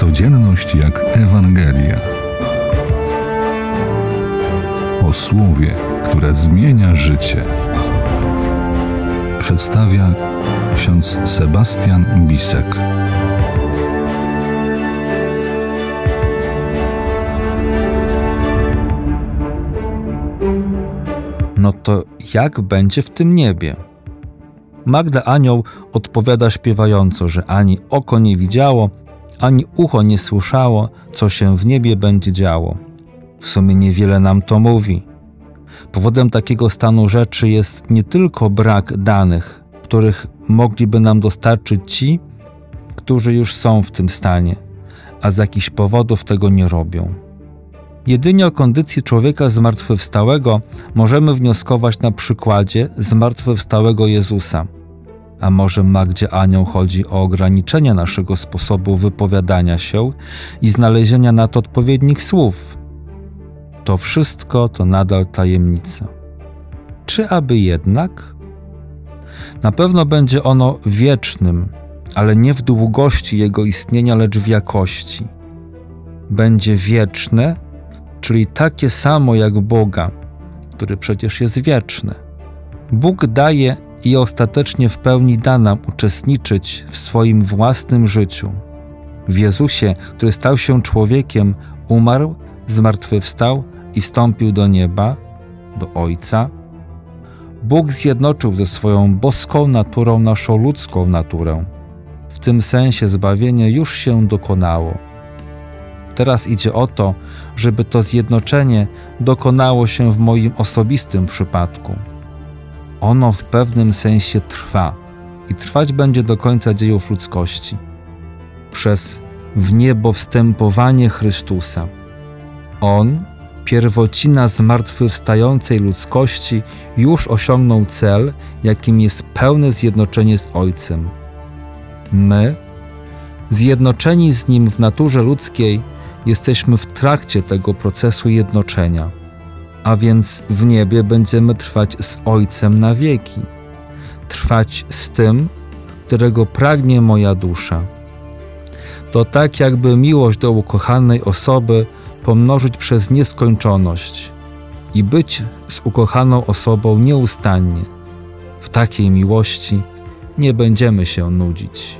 Codzienność jak Ewangelia. O słowie, które zmienia życie. Przedstawia ksiądz Sebastian Bisek. No to jak będzie w tym niebie? Magda Anioł odpowiada śpiewająco, że ani oko nie widziało, ani ucho nie słyszało, co się w niebie będzie działo. W sumie niewiele nam to mówi. Powodem takiego stanu rzeczy jest nie tylko brak danych, których mogliby nam dostarczyć ci, którzy już są w tym stanie, a z jakichś powodów tego nie robią. Jedynie o kondycji człowieka zmartwychwstałego możemy wnioskować na przykładzie zmartwychwstałego Jezusa. A może Magdzie Anioł chodzi o ograniczenie naszego sposobu wypowiadania się i znalezienia na to odpowiednich słów? To wszystko to nadal tajemnica. Czy aby jednak? Na pewno będzie ono wiecznym, ale nie w długości jego istnienia, lecz w jakości. Będzie wieczne, czyli takie samo jak Boga, który przecież jest wieczny. Bóg daje i ostatecznie w pełni da nam uczestniczyć w swoim własnym życiu. W Jezusie, który stał się człowiekiem, umarł, zmartwychwstał i wstąpił do nieba, do Ojca. Bóg zjednoczył ze swoją boską naturą naszą ludzką naturę. W tym sensie zbawienie już się dokonało. Teraz idzie o to, żeby to zjednoczenie dokonało się w moim osobistym przypadku. Ono w pewnym sensie trwa i trwać będzie do końca dziejów ludzkości. Przez w niebo wstępowanie Chrystusa. On, pierwocina zmartwychwstającej ludzkości, już osiągnął cel, jakim jest pełne zjednoczenie z Ojcem. My, zjednoczeni z Nim w naturze ludzkiej, jesteśmy w trakcie tego procesu jednoczenia, a więc w niebie będziemy trwać z Ojcem na wieki, trwać z tym, którego pragnie moja dusza. To tak, jakby miłość do ukochanej osoby pomnożyć przez nieskończoność i być z ukochaną osobą nieustannie. W takiej miłości nie będziemy się nudzić.